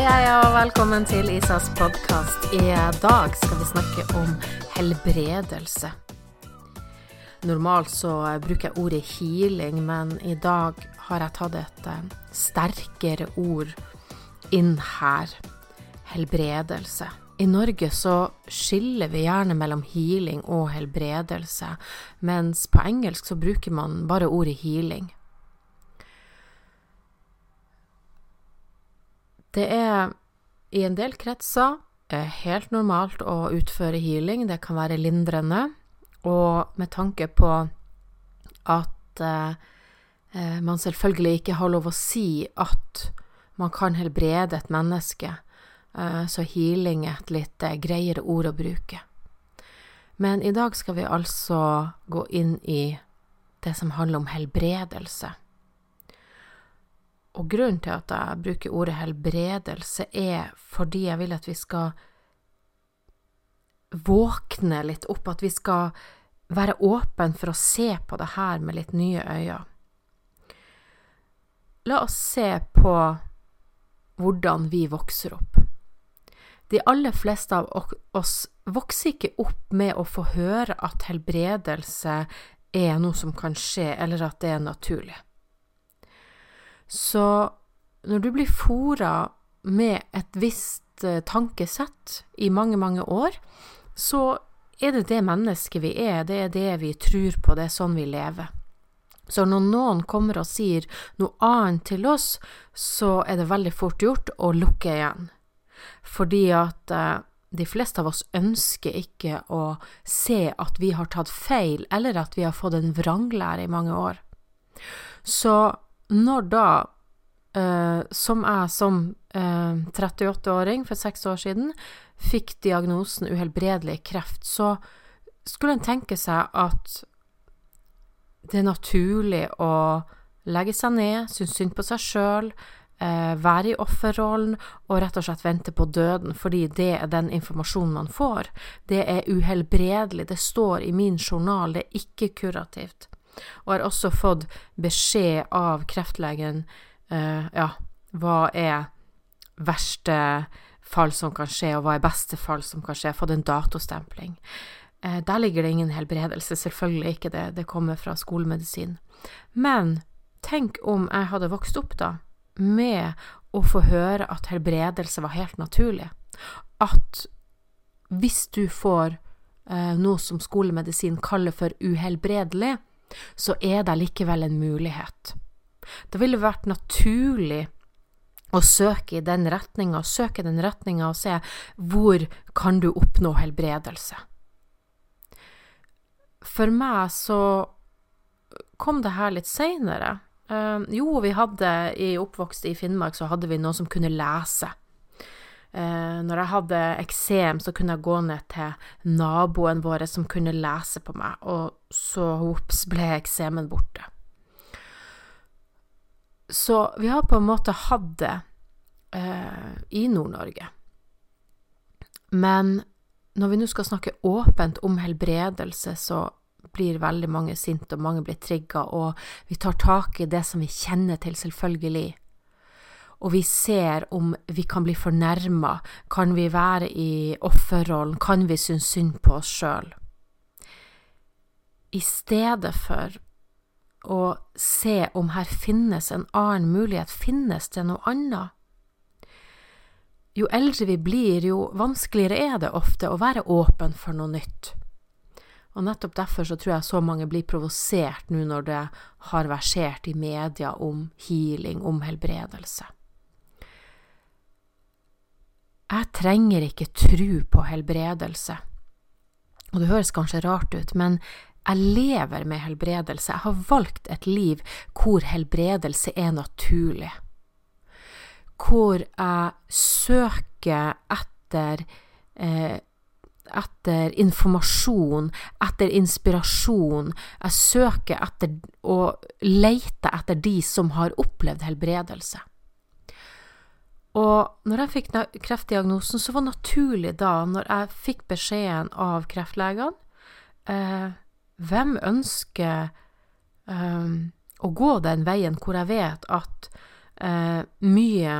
Hei, hei, og velkommen til Isas podkast. I dag skal vi snakke om helbredelse. Normalt så bruker jeg ordet healing, men i dag har jeg tatt et eh, sterkere ord inn her. Helbredelse. I Norge så skiller vi gjerne mellom healing og helbredelse, mens på engelsk så bruker man bare ordet healing. Det er i en del kretser helt normalt å utføre healing, det kan være lindrende, og med tanke på at eh, man selvfølgelig ikke har lov å si at man kan helbrede et menneske, eh, så healing er et litt eh, greiere ord å bruke. Men i dag skal vi altså gå inn i det som handler om helbredelse. Og grunnen til at jeg bruker ordet helbredelse, er fordi jeg vil at vi skal våkne litt opp, at vi skal være åpne for å se på det her med litt nye øyne. La oss se på hvordan vi vokser opp. De aller fleste av oss vokser ikke opp med å få høre at helbredelse er noe som kan skje, eller at det er naturlig. Så når du blir fora med et visst eh, tankesett i mange, mange år, så er det det mennesket vi er, det er det vi tror på, det er sånn vi lever. Så når noen kommer og sier noe annet til oss, så er det veldig fort gjort å lukke igjen. Fordi at eh, de fleste av oss ønsker ikke å se at vi har tatt feil, eller at vi har fått en vranglære i mange år. Så når da, eh, som jeg som eh, 38-åring for seks år siden, fikk diagnosen uhelbredelig kreft, så skulle en tenke seg at det er naturlig å legge seg ned, synes synd på seg sjøl, eh, være i offerrollen og rett og slett vente på døden, fordi det er den informasjonen man får. Det er uhelbredelig, det står i min journal, det er ikke kurativt. Og har også fått beskjed av kreftlegen uh, ja, hva er verste fall som kan skje, og hva er beste fall som kan skje, fått en datostempling. Uh, der ligger det ingen helbredelse, selvfølgelig ikke det, det kommer fra skolemedisin. Men tenk om jeg hadde vokst opp da med å få høre at helbredelse var helt naturlig. At hvis du får eh, noe som skolemedisin kaller for uhelbredelig, så er det likevel en mulighet. Det ville vært naturlig å søke i den retninga, søke den retninga og se hvor kan du oppnå helbredelse. For meg så kom det her litt seinere. Uh, jo, vi hadde i oppvokst i Finnmark så hadde vi noen som kunne lese. Uh, når jeg hadde eksem, så kunne jeg gå ned til naboen vår som kunne lese på meg, og så ops ble eksemen borte. Så vi har på en måte hatt det eh, i Nord-Norge. Men når vi nå skal snakke åpent om helbredelse, så blir veldig mange sinte, og mange blir trigga, og vi tar tak i det som vi kjenner til, selvfølgelig. Og vi ser om vi kan bli fornærma, kan vi være i offerrollen, kan vi synes synd på oss sjøl? I stedet for å se om her finnes en annen mulighet, finnes det noe annet? Jo eldre vi blir, jo vanskeligere er det ofte å være åpen for noe nytt. Og nettopp derfor så tror jeg så mange blir provosert nå når det har versert i media om healing, om helbredelse. Jeg trenger ikke tro på helbredelse. Og det høres kanskje rart ut, men jeg lever med helbredelse. Jeg har valgt et liv hvor helbredelse er naturlig. Hvor jeg søker etter eh, etter informasjon, etter inspirasjon. Jeg søker etter og leter etter de som har opplevd helbredelse. Og når jeg fikk kreftdiagnosen, så var det naturlig da, når jeg fikk beskjeden av kreftlegene eh, Hvem ønsker eh, å gå den veien hvor jeg vet at eh, mye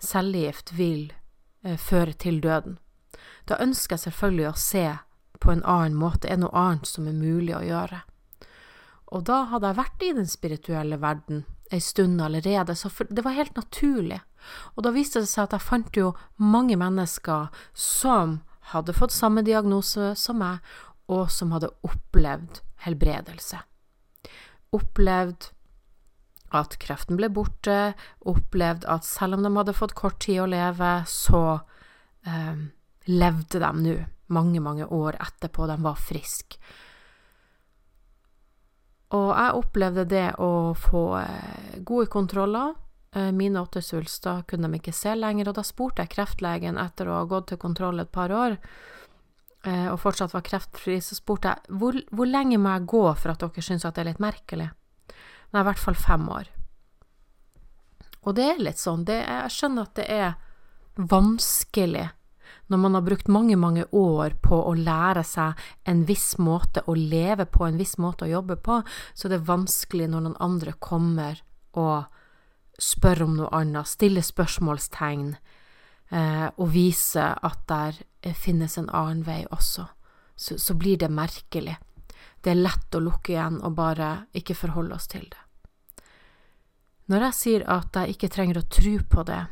cellegift vil eh, føre til døden. Da ønsker jeg selvfølgelig å se på en annen måte, er noe annet som er mulig å gjøre. Og da hadde jeg vært i den spirituelle verden ei stund allerede, så det var helt naturlig. Og da viste det seg at jeg fant jo mange mennesker som hadde fått samme diagnose som meg, og som hadde opplevd helbredelse. Opplevd at kreften ble borte, opplevd at selv om de hadde fått kort tid å leve, så eh, levde de nå, mange, mange år etterpå, de var friske. Og jeg opplevde det å få eh, gode kontroller. Eh, mine åtte svulster kunne de ikke se lenger, og da spurte jeg kreftlegen etter å ha gått til kontroll et par år, eh, og fortsatt var kreftfri, så spurte jeg hvor, hvor lenge må jeg gå for at dere syns at det er litt merkelig? Nei, i hvert fall fem år. Og det er litt sånn, det, jeg skjønner at det er vanskelig når man har brukt mange, mange år på å lære seg en viss måte å leve på, en viss måte å jobbe på, så det er vanskelig når noen andre kommer og spør om noe annet, stille spørsmålstegn eh, og vise at der finnes en annen vei også. Så, så blir det merkelig. Det er lett å lukke igjen og bare ikke forholde oss til det. Når jeg sier at jeg ikke trenger å tro på det,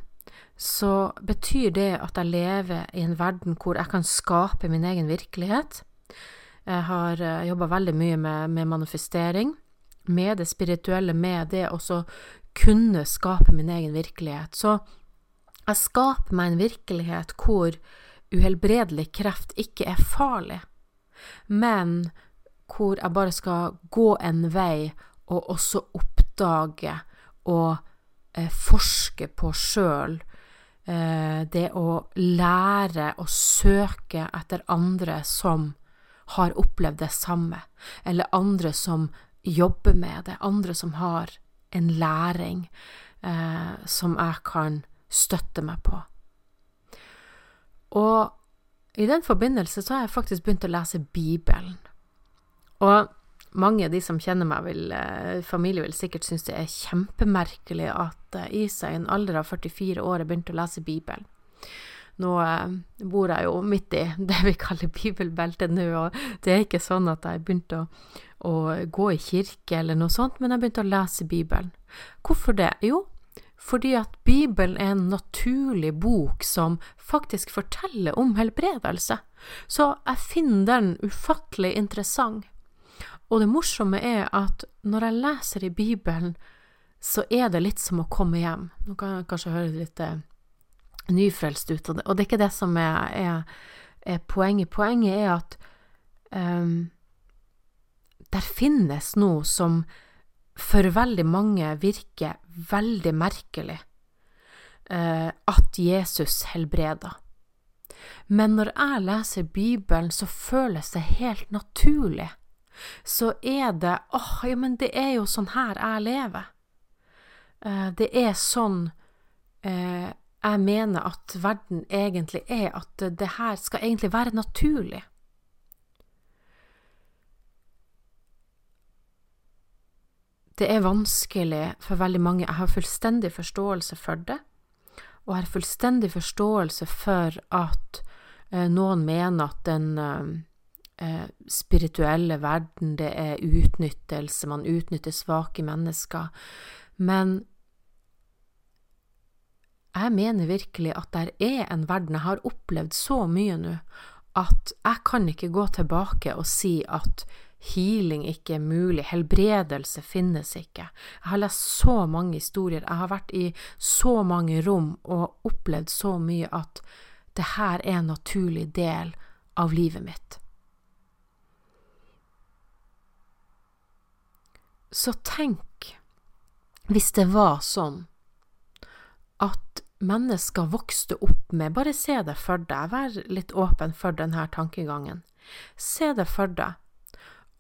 så betyr det at jeg lever i en verden hvor jeg kan skape min egen virkelighet. Jeg har eh, jobba veldig mye med, med, manifestering, med det spirituelle, med det å kunne skape min egen virkelighet. Så jeg skaper meg en virkelighet hvor uhelbredelig kreft ikke er farlig, men hvor jeg bare skal gå en vei og også oppdage og eh, forske på sjøl Eh, det å lære å søke etter andre som har opplevd det samme, eller andre som jobber med det, andre som har en læring eh, som jeg kan støtte meg på. Og i den forbindelse så har jeg faktisk begynt å lese Bibelen. Og mange av de som kjenner meg, vil, eh, familie vil sikkert synes det er kjempemerkelig at eh, Isa i en alder av 44 år har begynt å lese Bibelen. Nå eh, bor jeg jo midt i det vi kaller bibelbeltet nå, og det er ikke sånn at jeg begynte å, å gå i kirke eller noe sånt, men jeg begynte å lese Bibelen. Hvorfor det? Jo, fordi at Bibelen er en naturlig bok som faktisk forteller om helbredelse, så jeg finner den ufattelig interessant. Og det morsomme er at når jeg leser i Bibelen, så er det litt som å komme hjem. Nå kan jeg kanskje høre litt eh, nyfrelst ut, og det, og det er ikke det som er, er, er poenget. Poenget er at um, der finnes noe som for veldig mange virker veldig merkelig. Uh, at Jesus helbreder. Men når jeg leser Bibelen, så føles det helt naturlig så er det åh, ja, men det er jo sånn her jeg lever. Uh, det er sånn eh, jeg mener at verden egentlig er, at det her skal egentlig være naturlig. Det er vanskelig for veldig mange. Jeg har fullstendig forståelse for det, og har fullstendig forståelse for at eh, noen mener at den eh, spirituelle verden, det er utnyttelse, man utnytter svake mennesker. Men jeg mener virkelig at der er en verden. Jeg har opplevd så mye nå at jeg kan ikke gå tilbake og si at healing ikke er mulig, helbredelse finnes ikke. Jeg har lest så mange historier, jeg har vært i så mange rom og opplevd så mye at det her er en naturlig del av livet mitt. Så tenk hvis det var sånn at mennesker vokste opp med Bare se det for deg, vær litt åpen for denne tankegangen. Se det for deg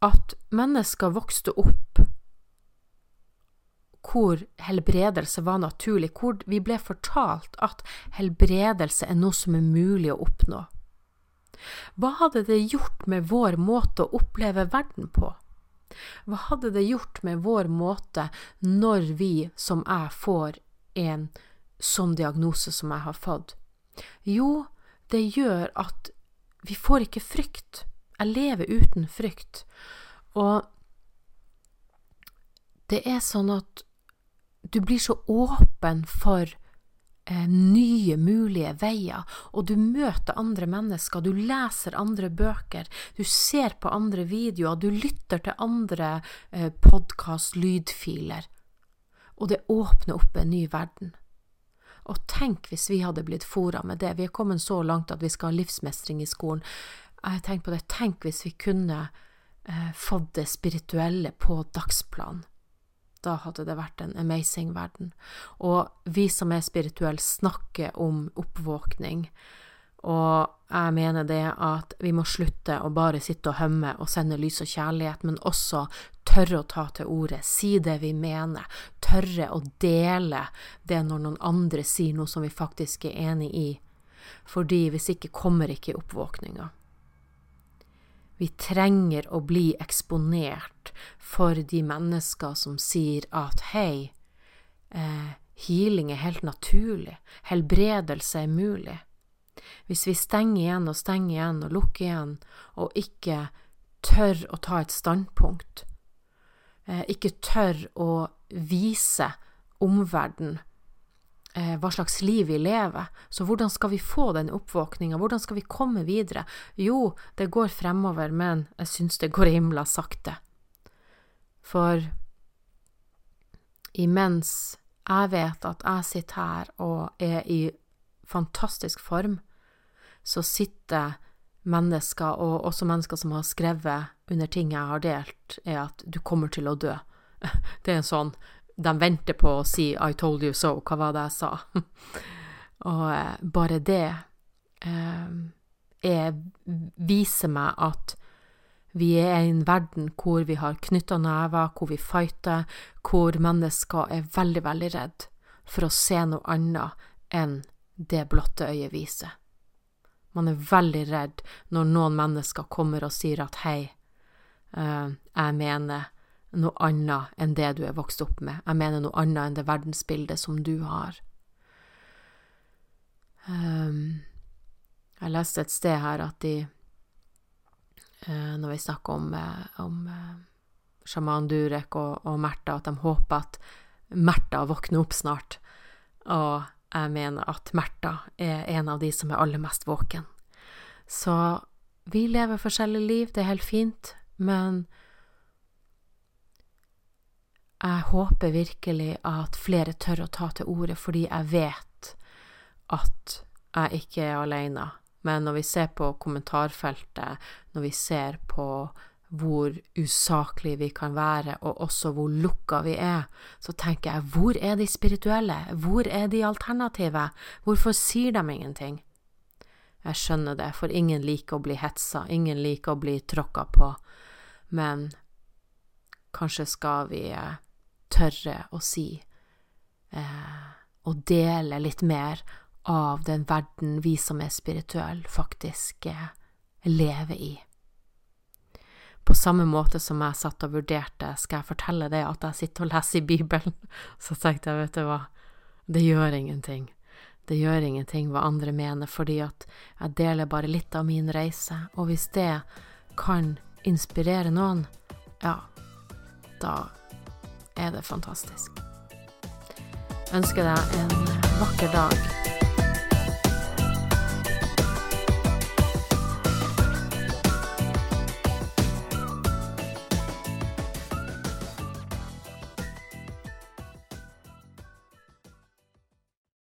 at mennesker vokste opp hvor helbredelse var naturlig, hvor vi ble fortalt at helbredelse er noe som er mulig å oppnå. Hva hadde det gjort med vår måte å oppleve verden på? Hva hadde det gjort med vår måte når vi, som jeg, får en sånn diagnose som jeg har fått? Jo, det gjør at vi får ikke frykt. Jeg lever uten frykt. Og det er sånn at du blir så åpen for eh, nye mulige veier, og du møter andre mennesker, du leser andre bøker, du ser på andre videoer, du lytter til andre eh, podkast, lydfiler, og det åpner opp en ny verden. Og tenk hvis vi hadde blitt fora med det, vi er kommet så langt at vi skal ha livsmestring i skolen. Jeg tenker på det, tenk hvis vi kunne eh, fått det spirituelle på dagsplan. Da hadde det vært en amazing verden. Og vi som er spirituelle, snakker om oppvåkning. Og jeg mener det at vi må slutte å bare sitte og hømme og sende lys og kjærlighet, men også tørre å ta til orde, si det vi mener, tørre å dele det når noen andre sier noe som vi faktisk er enig i. Fordi hvis ikke kommer ikke oppvåkninga. Vi trenger å bli eksponert for de mennesker som sier at hei, eh, healing er helt naturlig, helbredelse er mulig. Hvis vi stenger igjen og stenger igjen og lukker igjen, og ikke tør å ta et standpunkt, ikke tør å vise omverdenen eh, hva slags liv vi lever. Så hvordan skal vi få den oppvåkninga, hvordan skal vi komme videre? Jo, det går fremover, men jeg syns det går himla sakte. For imens jeg vet at jeg sitter her og er i fantastisk form, så sitter mennesker, og også mennesker som har skrevet under ting jeg har delt, er at du kommer til å dø. Det er en sånn de venter på å si 'I told you so', hva var det jeg sa? og eh, bare det eh, er, viser meg at vi er i en verden hvor vi har knytta never, hvor vi fighter, hvor mennesker er veldig, veldig redd for å se noe annet enn det blotte øyet viser. Man er veldig redd når noen mennesker kommer og sier at hei, uh, jeg mener noe annet enn det du er vokst opp med. Jeg mener noe annet enn det verdensbildet som du har. Um, jeg leste et sted her at de uh, Når vi snakker om, uh, om sjaman Durek og, og Märtha, at de håper at Märtha våkner opp snart. Og jeg mener at Märtha er en av de som er aller mest våken. Så vi lever forskjellige liv, det er helt fint, men jeg håper virkelig at flere tør å ta til orde, fordi jeg vet at jeg ikke er alene. Men når vi ser på kommentarfeltet, når vi ser på hvor usaklige vi kan være, og også hvor lukka vi er, så tenker jeg hvor er de spirituelle, hvor er de alternative, hvorfor sier de ingenting? Jeg skjønner det, for ingen liker å bli hetsa, ingen liker å bli tråkka på, men kanskje skal vi eh, tørre å si eh, og dele litt mer av den verden vi som er spirituelle, faktisk eh, lever i. På samme måte som jeg satt og vurderte, skal jeg fortelle det at jeg sitter og leser i Bibelen, så tenkte jeg, vet du hva, det gjør ingenting. Det gjør ingenting hva andre mener, fordi at jeg deler bare litt av min reise, og hvis det kan inspirere noen, ja, da er det fantastisk. Jeg ønsker deg en vakker dag